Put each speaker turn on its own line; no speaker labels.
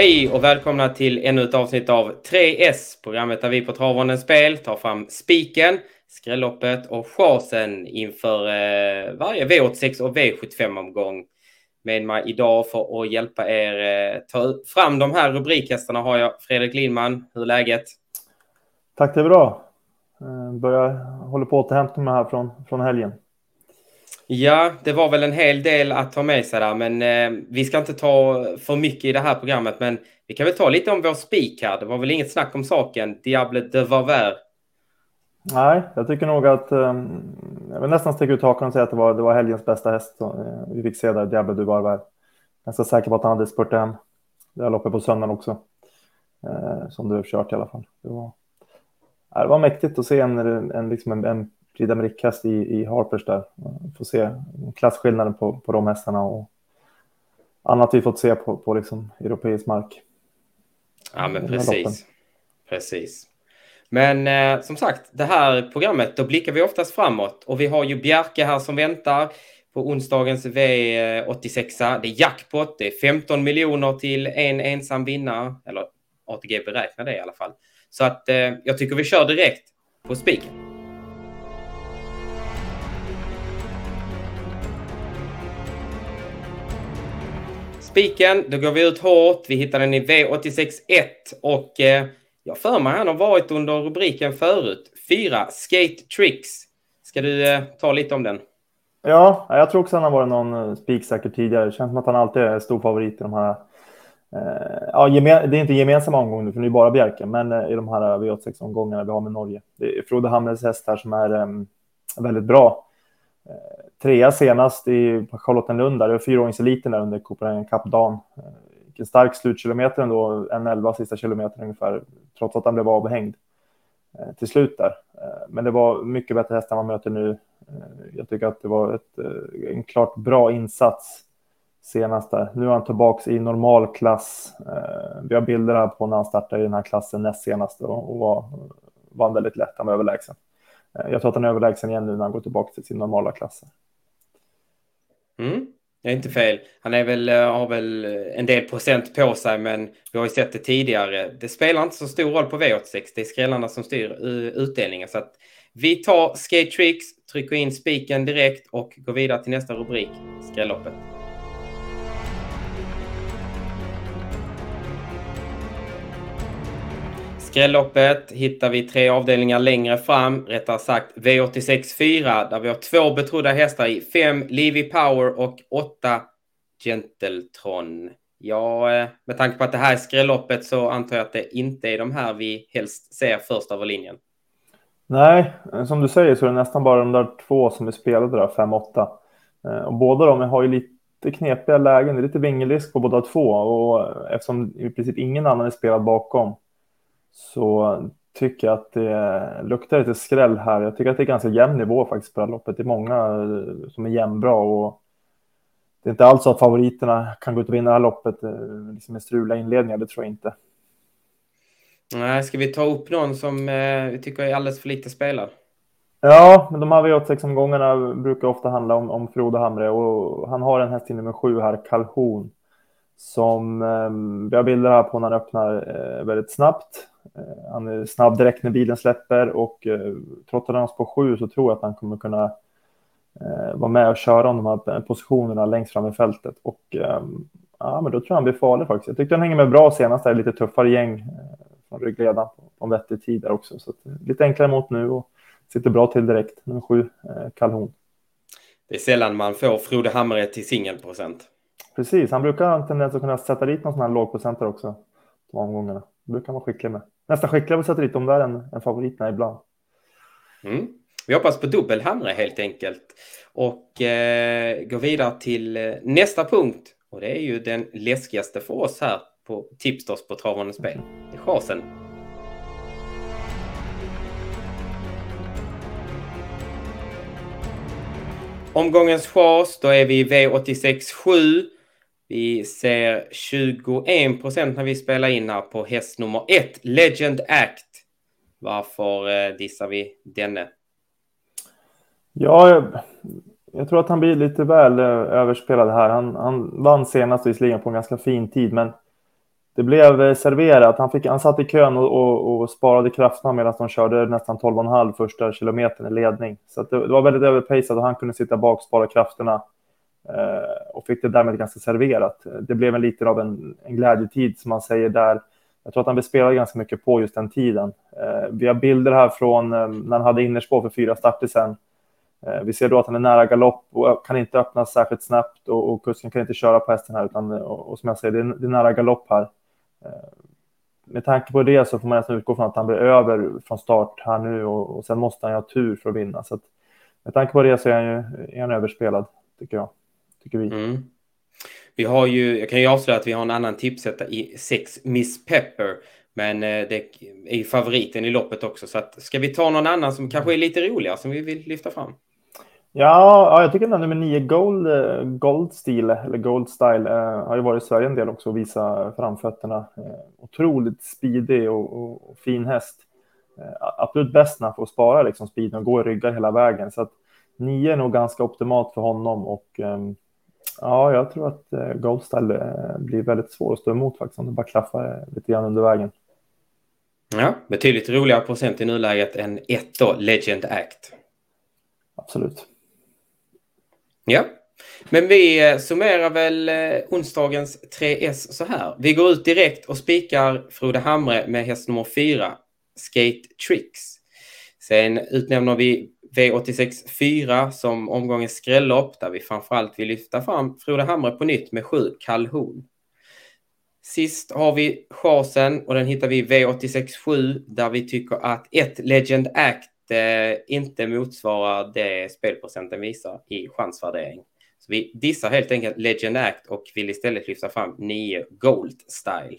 Hej och välkomna till ännu ett avsnitt av 3S, programmet där vi på Travondens Spel tar fram spiken, skrälloppet och chansen inför eh, varje V86 och V75-omgång. Med mig idag för att hjälpa er eh, ta fram de här rubrikhästarna har jag Fredrik Lindman. Hur är läget?
Tack, det är bra. Jag börjar, håller på att återhämta mig här från, från helgen.
Ja, det var väl en hel del att ta med sig där, men eh, vi ska inte ta för mycket i det här programmet. Men vi kan väl ta lite om vår spik här. Det var väl inget snack om saken. Diable de Vauvert.
Nej, jag tycker nog att eh, jag vill nästan sticka ut hakan och säga att det var, det var helgens bästa häst. som, eh, vi fick se där, Diable de Vauvert. Ganska säker på att han hade spurt hem det här loppet på söndagen också. Eh, som du har kört i alla fall. Det var, det var mäktigt att se en, en, liksom en, en Prix d'Amérique-häst i, i Harpers där. Få se klasskillnaden på, på de hästarna och annat vi fått se på, på liksom europeisk mark.
Ja, men precis. Precis. Men eh, som sagt, det här programmet, då blickar vi oftast framåt och vi har ju Bjerke här som väntar på onsdagens V86. Det är jackpot, det är 15 miljoner till en ensam vinnare, eller ATG beräknar det i alla fall. Så att eh, jag tycker vi kör direkt på spiken. Spiken, då går vi ut hårt. Vi hittar den i V86.1 och eh, jag för mig han har varit under rubriken förut. Fyra, Skate Tricks. Ska du eh, ta lite om den?
Ja, jag tror också han har varit någon eh, spiksäker tidigare. Det känns som att han alltid är stor favorit i de här. Eh, ja, det är inte gemensamma omgångar, för det är bara Bjerke, men eh, i de här V86-omgångarna vi har med Norge. Det är Frode Hamres häst här som är eh, väldigt bra. Eh, trea senast i Charlottenlund, där, det var fyraåringseliten där under Copenhagen Cup-dagen. Eh, vilken stark slutkilometer ändå, en elva sista kilometer ungefär, trots att han blev avhängd eh, till slut där. Men det var mycket bättre hästar man möter nu. Jag tycker att det var ett, en klart bra insats senast där. Nu är han tillbaka i normal klass. Vi har bilder här på när han startade i den här klassen näst senast och var, vann väldigt lätt. Han var överlägsen. Eh, jag tror att han är överlägsen igen nu när han går tillbaka till sin normala klass.
Mm. Det är inte fel. Han är väl, eh, har väl eh, en del procent på sig, men vi har ju sett det tidigare. Det spelar inte så stor roll på V86. Det är skrällarna som styr utdelningen. Så att vi tar Skate Tricks, trycker in spiken direkt och går vidare till nästa rubrik, skrälloppet. Skrälloppet hittar vi tre avdelningar längre fram, rättare sagt V86 4, där vi har två betrodda hästar i. Fem Livy Power och åtta Gentletron. Ja, eh, med tanke på att det här är skrälloppet så antar jag att det inte är de här vi helst ser först över linjen.
Nej, som du säger så är det nästan bara de där två som är spelade där, 5-8. Eh, och båda de har ju lite knepiga lägen, det är lite vingelrisk på båda två och eftersom i princip ingen annan är spelad bakom så tycker jag att det luktar lite skräll här. Jag tycker att det är ganska jämn nivå faktiskt på det här loppet. Det är många eh, som är jämnbra och det är inte alls så att favoriterna kan gå ut och vinna det här loppet eh, liksom med strula inledningar. Det tror jag inte.
Nej, ska vi ta upp någon som eh, vi tycker är alldeles för lite spelad?
Ja, men de här V86-omgångarna brukar ofta handla om, om Frode Hamre och han har en häst i nummer sju här, Calhoun, som eh, vi har bilder här på när han öppnar eh, väldigt snabbt. Eh, han är snabb direkt när bilen släpper och eh, trots att han står på sju så tror jag att han kommer kunna eh, vara med och köra om de här positionerna längst fram i fältet. Och ehm, ja, men då tror jag han blir farlig faktiskt. Jag tyckte han hänger med bra senast, där lite tuffare gäng eh, från ryggledaren på en vettig tid där också. Så eh, lite enklare mot nu och sitter bra till direkt, nummer sju, eh, Calhoun.
Det är sällan man får Frode Hamre till singelprocent.
Precis, han brukar ha en tendens att kunna sätta dit någon sån här lågprocentare också. De omgångarna. Det brukar han vara skicklig med. Nästan skickligare på att sätta dit de där än, än favoriterna ibland.
Mm. Vi hoppas på dubbelhamre helt enkelt. Och eh, går vidare till eh, nästa punkt. Och det är ju den läskigaste för oss här på Tipsters på Travande Spel. Det är chasen. Omgångens chas, då är vi i V86 7. Vi ser 21 procent när vi spelar in här på häst nummer ett, Legend Act. Varför eh, dissar vi denne?
Ja, jag, jag, tror att han blir lite väl eh, överspelad här. Han, han vann senast visserligen på en ganska fin tid, men det blev eh, serverat. Han, fick, han satt i kön och, och, och sparade krafterna medan de körde nästan 12,5 första kilometern i ledning. Så det, det, var väldigt överpejsat och han kunde sitta bak och spara krafterna Eh, och fick det därmed ganska serverat. Det blev en liten av en, en glädjetid som man säger där. Jag tror att han bespelade ganska mycket på just den tiden. Eh, vi har bilder här från eh, när han hade innerspår för fyra starter sen. Eh, vi ser då att han är nära galopp och kan inte öppna särskilt snabbt och, och kusken kan inte köra på hästen här utan eh, och, och som jag säger, det är, det är nära galopp här. Eh, med tanke på det så får man nästan utgå från att han blir över från start här nu och, och sen måste han ju ha tur för att vinna. Så att, med tanke på det så är han ju är han överspelad, tycker jag. Tycker vi. Mm.
Vi har ju, jag kan ju avslöja att vi har en annan tipsetta i sex Miss Pepper. Men eh, det är ju favoriten i loppet också. Så att, ska vi ta någon annan som kanske är lite roligare som vi vill lyfta fram?
Ja, ja jag tycker den nummer nio Gold, eh, Gold Style, eller Gold Style, eh, har ju varit i Sverige en del också och visa framfötterna. Eh, otroligt speedig och, och, och, fin häst. Eh, absolut bäst när han får spara liksom speeden och gå i ryggar hela vägen. Så att nio är nog ganska optimalt för honom och ehm, ja, jag tror att eh, Gold Style eh, blir väldigt svår att stå emot faktiskt om det bara klaffar lite grann under vägen.
Ja, betydligt roligare procent i nuläget än ett då, Legend Act.
Absolut.
Ja, men vi eh, summerar väl eh, onsdagens 3S så här. Vi går ut direkt och spikar Frode Hamre med häst nummer 4, Skate Tricks. Sen utnämner vi V86 4 som omgångens skrällopp där vi framförallt vill lyfta fram Frode Hamre på nytt med 7, Kalhon. Sist har vi chansen och den hittar vi V86 7 där vi tycker att ett Legend Act eh, inte motsvarar det spelprocenten visar i chansvärdering. Så vi dissar helt enkelt Legend Act och vill istället lyfta fram 9 Gold Style.